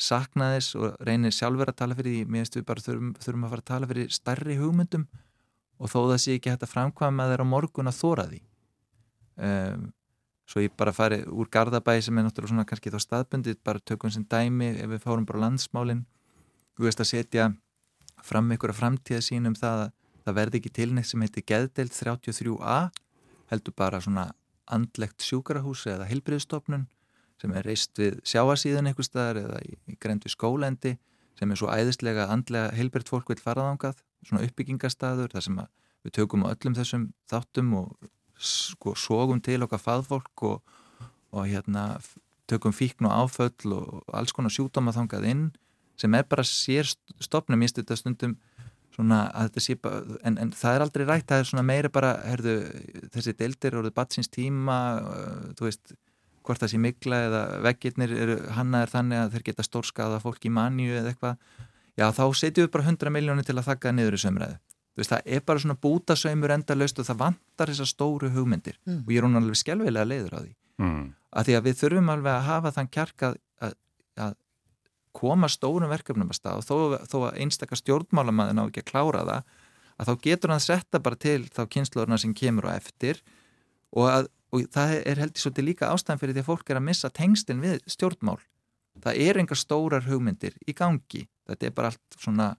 sakna þess og reynir sjálfur að tala fyrir því mér finnst við bara þurfum, þurfum að fara að tala fyrir starri hugmyndum. Og þó það sé ekki hægt að framkvæma þeirra morgun að þóra því. Um, svo ég bara fari úr Garðabæi sem er náttúrulega svona kannski þá staðbundið bara tökum sem dæmi ef við fárum bara landsmálin. Þú veist að setja fram ykkur að framtíða sínum það að það verði ekki tilneitt sem heitir Geðdelt 33a heldur bara svona andlegt sjúkarahús eða heilbriðstofnun sem er reist við sjáasíðan einhver staðar eða í, grendu skólendi sem er svo æðislega andlega heilbriðt fólk vil faraðangað svona uppbyggingastadur þar sem við tökum á öllum þessum þáttum og sko sógum til okkar faðfólk og, og hérna tökum fíkn og áföll og alls konar sjúdóma þangað inn sem er bara sér stopnum, stuði þetta stundum svona að þetta sé bara, en, en það er aldrei rætt, það er svona meira bara, herðu, þessi deildir og batsins tíma, uh, þú veist, hvort það sé mikla eða veggirnir eru hannaðir þannig að þeir geta stórskaða fólk í manju eða eitthvað, já þá setjum við bara 100 miljónir til að þakka niður í sömræðu. Þú veist, það er bara svona bútasaumur endalaust og það vantar þessar stóru hugmyndir mm. og ég er hún alveg skjálfilega leiður á því. Mm. Að því að við þurfum alveg að hafa þann kjark að, að, að koma stórum verkefnum að stað og þó, þó að einstakar stjórnmálamæðin á ekki að klára það að þá getur hann að setja bara til þá kynnslóðurna sem kemur og eftir og, að, og það er heldur svolítið líka ástæðan fyrir því að fólk er að missa tengstin við stjórnmál það er engar stórar hugmyndir í gangi þetta er bara allt svona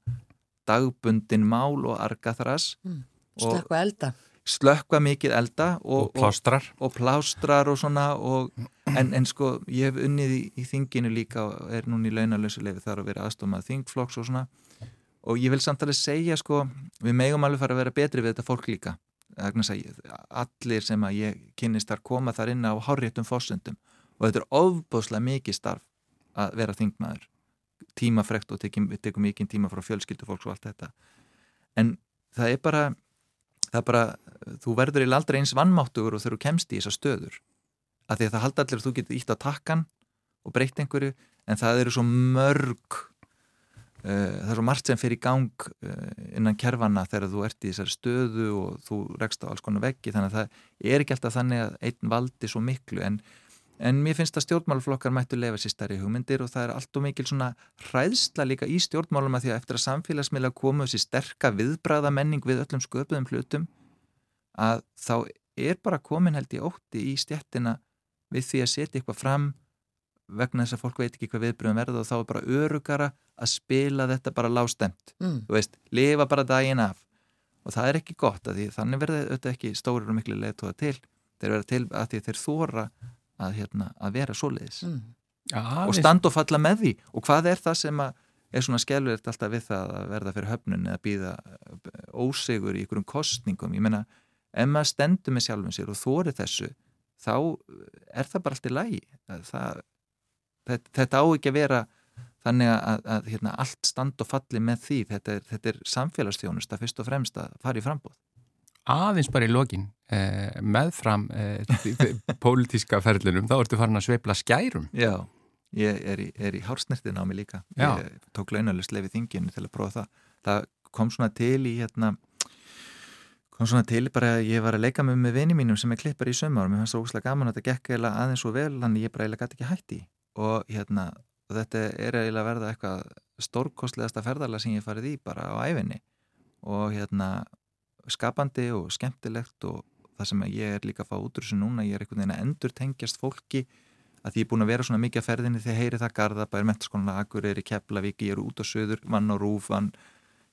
dagbundin mál og argaþras mm, Slökku elda. slökka mikið elda og, og plástrar og, og plástrar og svona og, en, en sko ég hef unnið í, í þinginu líka og er núna í launalösulefi þar að vera aðstofnað þingflokks og svona. Og ég vil samtalið segja sko við megum alveg fara að vera betri við þetta fólk líka. Allir sem að ég kynist þar koma þar inn á háréttum fósundum og þetta er ofbúslega mikið starf að vera þingmaður tímafrekt og tekum, tekum mikið tíma frá fjölskyldu fólks og allt þetta. En það er bara það er bara, þú verður í aldrei eins vannmáttugur og þegar þú kemst í þessa stöður. Að því að það halda allir að þú getur ítt á takkan og breytt einhverju en það eru svo mörg uh, það er svo margt sem fyrir í gang uh, innan kerfana þegar þú ert í þessari stöðu og þú rekst á alls konar veggi. Þannig að það er ekki alltaf þannig að einn valdi svo miklu en En mér finnst að stjórnmáluflokkar mættu lefa sér stærri hugmyndir og það er allt og mikil svona hræðsla líka í stjórnmálum að því að eftir að samfélagsmiðla komu þessi sterka viðbræða menning við öllum sköpuðum hlutum að þá er bara komin held í ótti í stjættina við því að setja eitthvað fram vegna þess að fólk veit ekki hvað viðbröðum verða og þá er bara örugara að spila þetta bara lástemt, mm. þú veist, lifa bara daginn af. Og það er ekki gott að því þannig verður þetta ekki stórir og miklu leðtóða til, þeir verða til að því þeir þóra að, hérna, að vera svoleiðis. Mm. ja, og stand og falla með því. Og hvað er það sem er svona skjálfilegt alltaf við það að verða fyrir höfnun eða býða eh, ósegur í ykkurum kostningum, ég menna ef maður stendur með sjálfum sér og þóri þessu þá er það bara allt í lagi. Það, þetta, þetta á ekki að vera þannig að, að hérna, allt stand og falli með því. Þetta er, þetta er samfélagsþjónust að fyrst og fremst að fara í frambóð aðeins bara í lokin eh, meðfram eh, pólitíska ferlunum, þá ertu farin að sveipla skærum. Já, ég er í, í hársnertin á mig líka. Já. Ég tók launalust lefið þinginu til að prófa það. Það kom svona til í hérna, kom svona til bara að ég var að leika mig með vini mínum sem er klippar í sömur og mér fannst það óslægt gaman að þetta gekk eiginlega aðeins og vel, þannig ég bara eiginlega gæti ekki hætti og hérna, og þetta er eiginlega verða eitthvað stórkostlegasta ferðarlega sem ég farið í bara á æfinni og hérna skapandi og skemmtilegt og það sem ég er líka að fá út úr þessu núna, ég er einhvern veginn að endur tengjast fólki að ég er búin að vera svona mikið að ferðinni þegar heyri það Garðabær, Metaskólan Akur, er í Keflavík, ég er út á söður, mann á Rúfan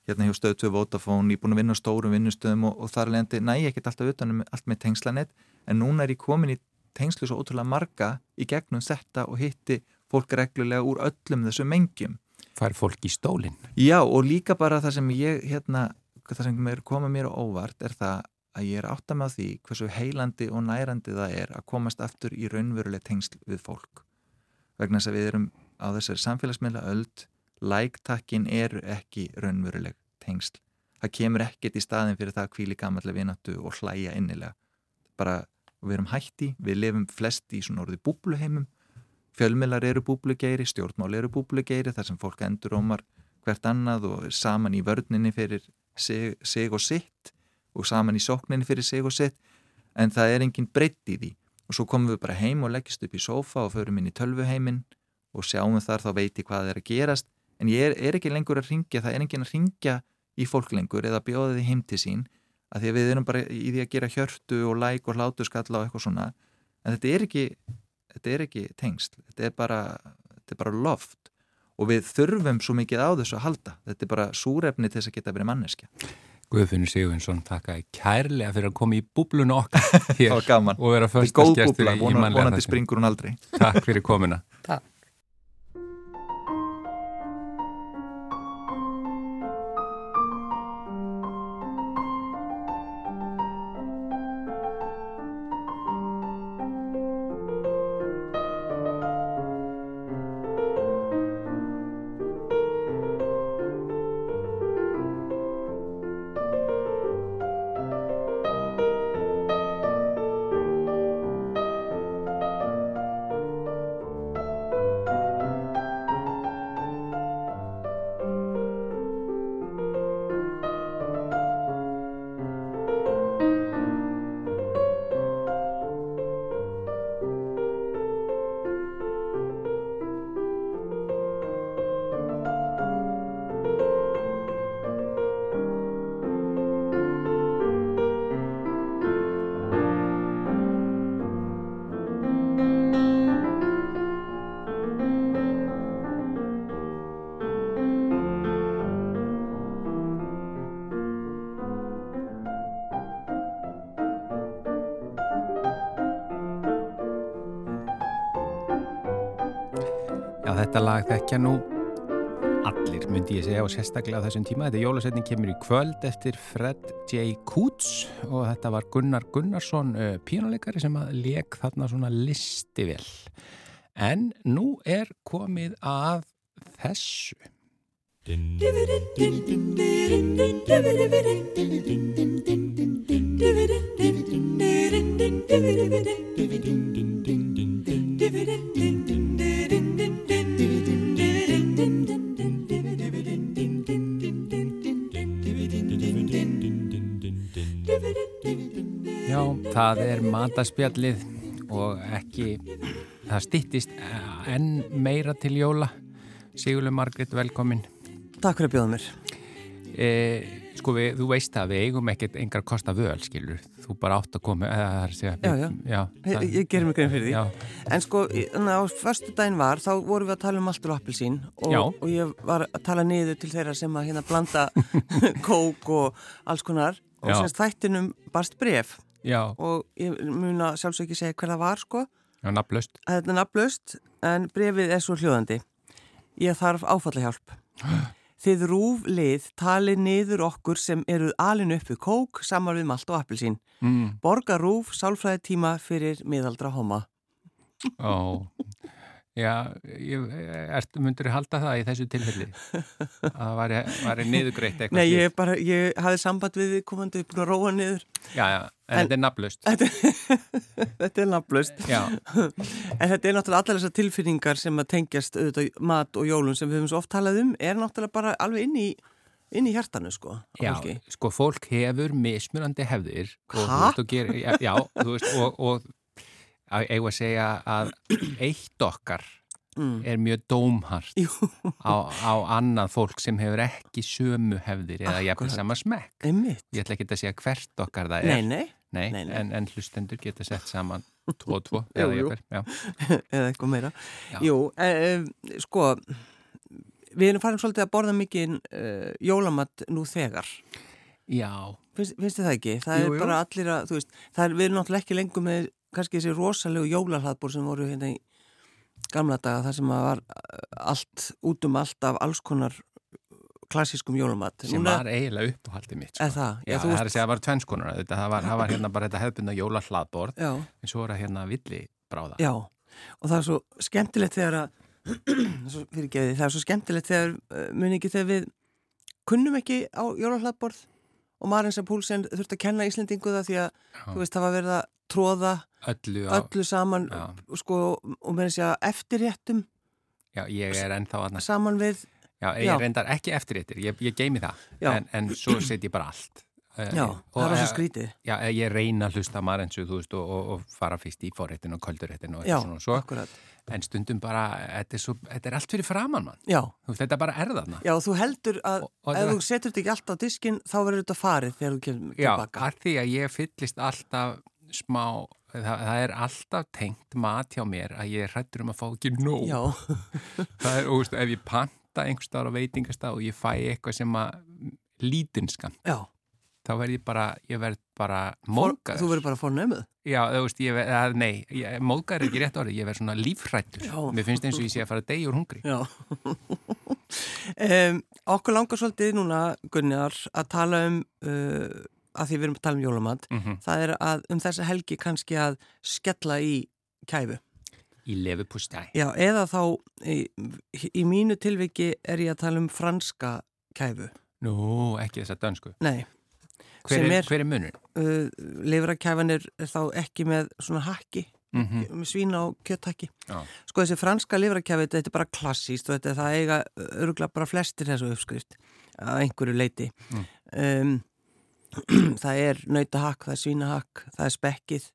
hérna hjá stöðu 2 Vodafone, ég er búin að vinna á stórum vinnustöðum og, og þar leðandi næ ég ekkert alltaf utanum allt með tengslanett en núna er ég komin í tengslu svo ótrúlega marga í gegnum þetta og hitti fólk reglulega úr öllum þessu mengjum. Fær fólk í stólinn? Já og líka bara það sem ég hérna það sem er komið mér óvart er það að ég er átt að með því hversu heilandi og nærandi það er að komast aftur í raunveruleg tengsl við fólk. Vegna þess að við erum á þessari samfélagsmiðla öld lægtakkin eru ekki raunveruleg tengsl. Það kemur ekkert í staðin fyrir það að kvíli gammallega vinatu og hlæja innilega. Bara við erum hætti, við lifum flest í svona orði búbluheimum. Fjölmilar eru búblugeiri, stjórnmál eru búblugeiri þar sem fólk endur ómar hvert annað og saman í vörninni fyrir sig, sig og sitt og saman í sókninni fyrir sig og sitt en það er engin breytt í því. Og svo komum við bara heim og leggjast upp í sofa og förum inn í tölvuheimin og sjáum þar þá veit ég hvað er að gerast. En ég er, er ekki lengur að ringja það er engin að ringja í fólk lengur eða bjóða því heim til sín að því að við erum bara í því að gera hjörtu og læk og hlátu skalla og eitthvað svona. En þetta er ekki, þetta er ekki tengsl, þetta er bara, þetta er bara loft og við þurfum svo mikið á þessu að halda. Þetta er bara súrefni til þess að geta verið manneskja. Guðfinnur Sigurvinsson, takk að kærlega fyrir að koma í búblunu okkar hér og vera förstaskjæstur í mannlega. Vonandi springur hún aldrei. Takk fyrir komuna. Takk. Þetta lag þekkja nú allir, myndi ég segja, og sérstaklega á þessum tíma. Þetta jólasetning kemur í kvöld eftir Fred J. Coots og þetta var Gunnar Gunnarsson, uh, pínuleikari sem að leik þarna svona listi vel. En nú er komið að þessu. Já, það er mataspjallið og ekki, það stittist enn meira til jóla. Sigurður Margrit, velkomin. Takk fyrir að bjóða mér. E, sko við, þú veist að við eigum ekkert engar kosta völ, skilur. Þú bara átt að koma, er að segja. Já, já. já Ég, það- ég gerir mig grein fyrir því. Já, En sko, á förstu daginn var, þá vorum við að tala um alltur og appelsín og, og ég var að tala niður til þeirra sem að hérna blanda kók og alls konar og semst þættinum barst bref já, og ég mun að sjálfsög ekki segja hver það var sko, já, nafnlaust. þetta er nafnlaust en brefið er svo hljóðandi. Ég þarf áfallahjálp. Þið rúflið tali niður okkur sem eruð alin upp við kók, samar við malt og appelsín. Mm. Borga rúf sálfræði tíma fyrir miðaldra homma. Ó, já, ég, myndur halda það í þessu tilfelli? Að það væri, væri niðugreitt eitthvað Nei, slíkt? ég bara, ég hafði samband við komandi búin að róa niður. Já, já, en, En- þetta er nafnlaust. Þetta er nafnlaust. Já, En þetta er náttúrulega allar þessar tilfinningar sem að tengjast auðvitað mat og jólun sem við höfum svo oft talað um, er náttúrulega bara alveg inn í, inn í hjartanu, sko. já, fólki. sko fólk hefur mismunandi hefðir ger, já, þú veist, og, og eigum að segja að eitt okkar Mm. er mjög dómhart Jú, á, á annað fólk sem hefur ekki sömu hefðir eða Akkúrat. sama smekk. einmitt. Ég ætla ekki að segja hvert okkar það er. nei, Nei, nei. En, en hlustendur geta sett saman tvo og tvo, Jú, eða jú. já. eða eitthvað meira. Já. Jú, e, e, sko, við erum farin svolítið að borða mikið e, jólamat nú þegar. Já, Finnst, þið það ekki? Það Jú, er jú. bara allir að, þú veist, er, við erum náttúrulega ekki lengur með kannski þessi rosalegu jólahlaðbúr sem voru hérna í gamla daga, það sem að var eh, allt, út um allt af alls konar klassískum jólamat. sem var eiginlega uppáhaldið mitt. Er það? Já, Já, það veist- það var tvennskonar þetta, það var, það var hérna bara þetta hefðbundna jóla hlaðborð Já, en svo er það hérna villi bráða. já, og það er svo skemmtilegt þegar að, fyrirgefiði, það er svo skemmtilegt þegar, uh, muni ekki þegar við kunnum ekki á jólahlaðborð og Marinsa Púlsen þurfti að kenna Íslendingu það því að, þú veist, það var verið að tróða Öllu á, öllu saman Já. sko, og með þess að eftirréttum já, ég er ennþá aðna, saman við já, ég Já. reyndar ekki eftir eittir, ég, ég geimi það, Já. en, en svo set ég bara allt. Eh, Já, og, það er eh, svo skrítið Já, eh, ég reyna að hlusta marensu, þú veist, og, og, og fara fyrst í forréttin og kvöldurréttin og Já, eitthvað svona og svo, akkurat en stundum bara, þetta er, svo, þetta er allt fyrir framann, mann. Já, veist, þetta bara er þarna. já, þú heldur að Og- og ef þú setur þetta ekki alltaf á diskinn þá verður þetta farið þegar þú kemur Já, tilbaka að því að ég fyllist alltaf smá, það, það er alltaf tengt mat hjá mér að ég er hrættur um að fá ekki nóg. Já, Það er, og veist, ef ég panta einhverstaðar á veitingastað og ég fæ eitthvað sem að lítinskan, já þá verð ég bara, ég verð bara móðgæður. Þú verður bara fórnömmuð Já, þú veist, ég verð, að, nei, móðgæður er ekki rétt orðið, ég verð svona lífrættur. Mér finnst eins og ég sé að fara deyja úr hungri. Já um, Okkur langar svolítið núna, Gunnar, að tala um uh, að því við erum að tala um jólamat Mm það er að um þessa helgi kannski að skella í kæfu Í lefupústæ. Já, eða þá í, í mínu tilviki er ég að tala um franska kæfu Nú, ekki þessa dönsku. Nei, Hver er, er- er munur? uh, lifrakæfan er, er þá ekki með svona hakki Mm með svína og kjötthakki Já. sko þessi franska lifrakæfi, þetta er bara klassíst og þetta er það eiga öruglega bara flestir þessu uppskrift að einhverju leiti Mm. um, það er nautahakk, það er svínahakk það er spekkið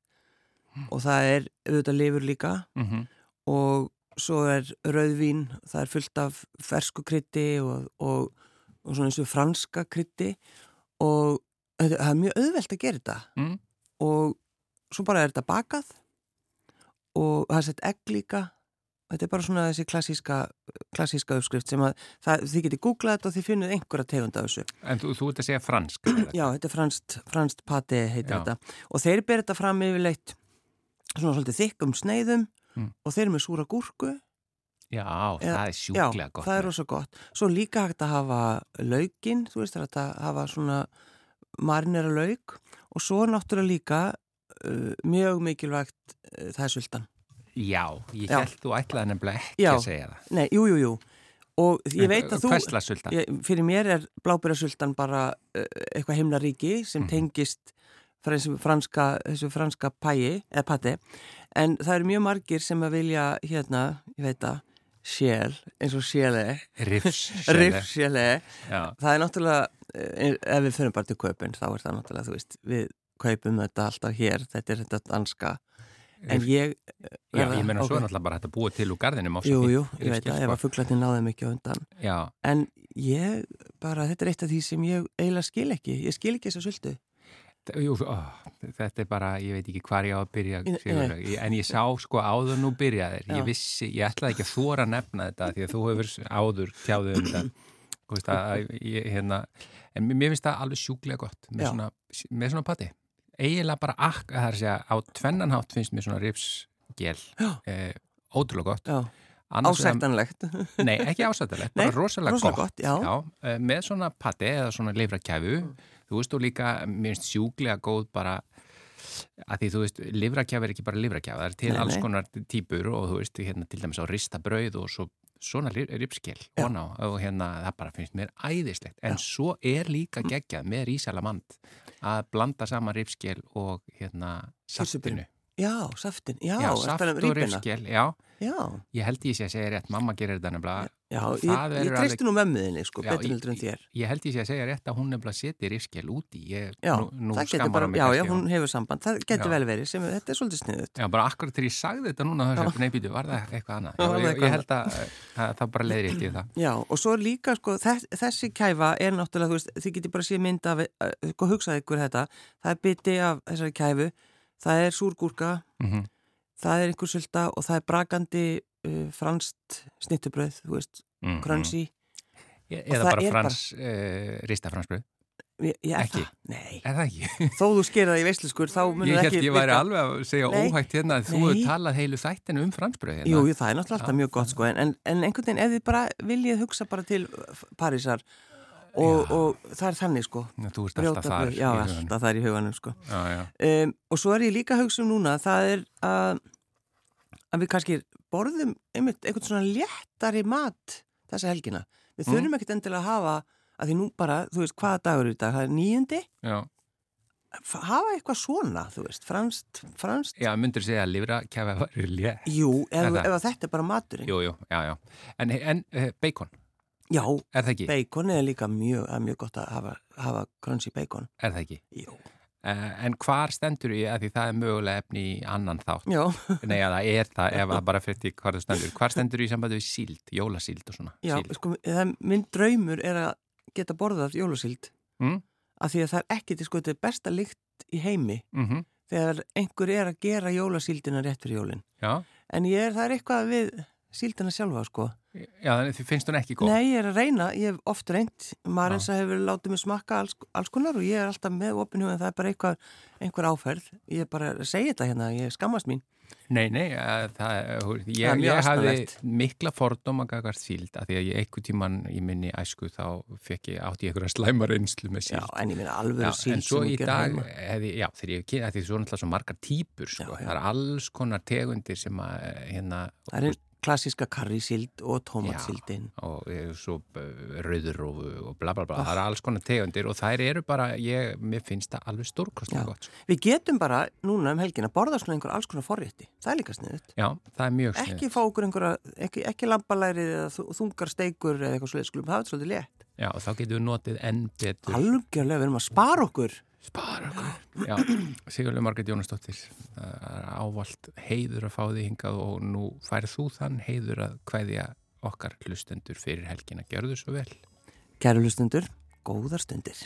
og það er auðvitað lifur líka. Mm og svo er rauðvín, það er fullt af fersku krytti og, og, og svona eins og franska krytti og það er mjög auðvelt að gera þetta. Mm. og svo bara er þetta bakað og það er sett egg líka þetta er bara svona þessi klassíska klassíska uppskrift sem að það, þið getið googlað þetta og þið finnið einhverja tegund af þessu En þú, þú ert að segja fransk. Já, þetta er franskt, franskt pati heitir Já. þetta og þeir ber þetta fram yfirleitt svona svolítið þykkum sneiðum Mm. og þeir eru með súra gúrku Já, það Eða- er sjúklega Já, gott. það er rosa gott. Svo líka hægt að hafa laukinn, þú veist, það að hafa svona marinera lauk og svo náttúrulega líka uh, mjög mikilvægt uh, það er sultan. Já, ég Já. held þú ætlaði nefnilega ekki Já. að segja það. Nei, jú, jú, jú. Og ég veit að þú... Hversla sultan? Ég, fyrir mér er blábærasultan bara uh, eitthvað himnaríki sem Mhm. tengist frá franska, þessu franska pæi, eða patti, en það eru mjög margir sem að vilja, hérna, ég veit að, sjél, eins og sjéle, Riffs. riffsjéle, Já, það er náttúrulega, eh, ef við fyrir bara til kaupin, þá er það náttúrulega, þú veist, við kaupum þetta alltaf hér, þetta er þetta danska, en ég... Já, ég meina svo ok. er náttúrulega bara hægt að búa til úr svo Jú, jú, ég veit riffskil, að ef að fugglarnir náðum ekki á undan. Já, En ég, bara, þetta er eitt af því sem ég eiginlega skil ekki. Ég skil ekki þessa sultu. þ- jú, ó, þetta er bara, ég veit ekki hvar ég á að byrja, Nei. Ég- en ég sá sko áður nú byrjaðir, ég vissi, ég ætlaði ekki að þóra að nefna þetta því að þú hefur áður tjáðu um þetta, að, ég, hérna, en mér finnst það alveg sjúklega gott með Já. svona, með svona patti. Eiginlega bara akk, það er að segja, á tvennanhátt finnst mér svona ripsgel, Já. eh, ótrúlega gott. Já, Annars ásættanlegt. Nei, ekki ásættilegt, bara rosalega, rosalega gott. gott, já. eh, með svona patti eða svona leifrakæfu, þú veist og líka, mér finnst sjúklega góð bara að því þú veist, livrakjaf er ekki bara livrakjaf, það er til Nei, alls nei. konar típur og þú veist, hérna til dæmis á rista brauð og svo, svona Já. ná, og hérna það bara finnst mér æðislegt, en svo er líka geggjað með rísalamand að blanda saman ripskell og hérna saftinu. Já, saftin. Já, Já, að saft um og ripskell, já, Já, ég held ég sé að segja rétt, mamma gerir þetta nefnilega já, ég, það ég treysti nú mömmuðinni, sko, betur heldur en þér. Ég held ég sé að segja rétt að hún nefnilega seti rifskjel úti. Ég, Já, nú, nú það bara, já, já, hún hefur samband. Það getur vel verið, sem, þetta er svolítið sniðut. Já, bara akkurat þegar ég sagði þetta núna þessu neybítu, var það eitthvað annað? Já, það ég, ég held að, að það bara leiðir í það. Já, og svo er líka, sko, þess, þessi kæfa er náttúrulega, þú veist, þið getur bara séð mynd af, uh, sko, hugsaði ykkur þetta, það er biti af þessari kæfu, það er súrgúrka, Mm það er einhver sulta og það er brakandi uh, franst snittubröð, þú veist, -hmm. krönsi. Eða það bara frans, uh, rista fransbröð. Ég, ég er Ekki? það? Nei. Er það ekki? Þó þú skerða í veisluskur, þá munur Ég það held ekki ég væri alveg að segja Nei. óhægt hérna að þú hefur talað heilu þættinu um fransbröð hérna. Jú, jú, það er náttúrulega alltaf mjög gott, sko, en, en, en einhvern veginn, ef þið bara viljið hugsa bara til Parísar og, og það er þannig, sko. Já, Þú ert alltaf þar. Já, alltaf þar í huganum, sko. Já, já. Um, og svo er ég líka hugsa um núna, það er að, að við kannski borðum einmitt einhvern svona léttari mat þessa helgina. Við Mm. þurfum ekkert endilega að hafa, að því nú bara, þú veist, hvaða dagur er dag? Það er nýjundi? Já, Hafa eitthvað svona, þú veist, franst, franst? já myndur segja að livra kæfa var létt. Jú, ef, ef þetta er bara maturinn. Jú, jú, já, já. En, en uh, bacon, Já, er bacon er líka mjög, er mjög gott að hafa, hafa crunchy bacon. Er það ekki? Jú. Uh, en hvar stendur ég, að því það er mögulega efni í annan þátt? Já, Nei, að það er það, ef það bara fyrir því hvað það stendur. Hvar stendur í sambandi við síld, jólasíld og svona? já, Síld. sko, það, minn draumur er að geta borðað jólasíld Mm? af því að það er ekki til sko, þetta er besta lykt í heimi Mm þegar einhver er að gera jólasíldina rétt fyrir jólin. Já, En ég er, það er eitthvað við síldina sjálfa, sko. Já, þannig því finnst hún ekki góð. Nei, ég er að reyna, ég hef oft reynd, Marinsa hefur látið mig smakka alls, alls konar og ég er alltaf með opinu en það er bara eitthvað, einhver áferð. Ég er bara að segja þetta hérna, ég skammast mín. Nei, nei, uh, það, ég, Það er ég hafði mikla fordóma gagart síld, að því að ég einhver tíman í minni æsku þá fekk ég, átti ég einhverja slæma reynslu með Já, síld. en ég minna alveg Já, síld en svo í dag, hefði, já, þegar ég kynna, því svo náttúrulega svo margar típur, sko, Já, já. það er alls konar tegundir sem að, hérna, Það er klassíska karrísíld og tómatsíldin. og eh, svo uh, rauðurófu og bla bla bla, það er alls konar tegundir og þær eru bara, ég, mér finnst það alveg stórkostlega gott. sko. Við getum bara núna um helgin að borða svona einhver alls konar forrétti. Það er líka sniðut. Já, það er mjög Ekki fá okkur einhverja, ekki, ekki lambalærið eða þú- þungar steikur eða eitthvað svolítið, skulum hafa þetta svolítið létt. Já, og þá getum við notið enn betur. Algjörlega, við erum að spara okkur. Spara okkur. Já, Sigurlega Margrét Jónasdóttir, það er ávalt heiður að fá því hingað og nú færð þú þann heiður að hvaðja okkar hlustendur fyrir helgina. Gjörðu svo vel. Kæru hlustundur, góðar stundir.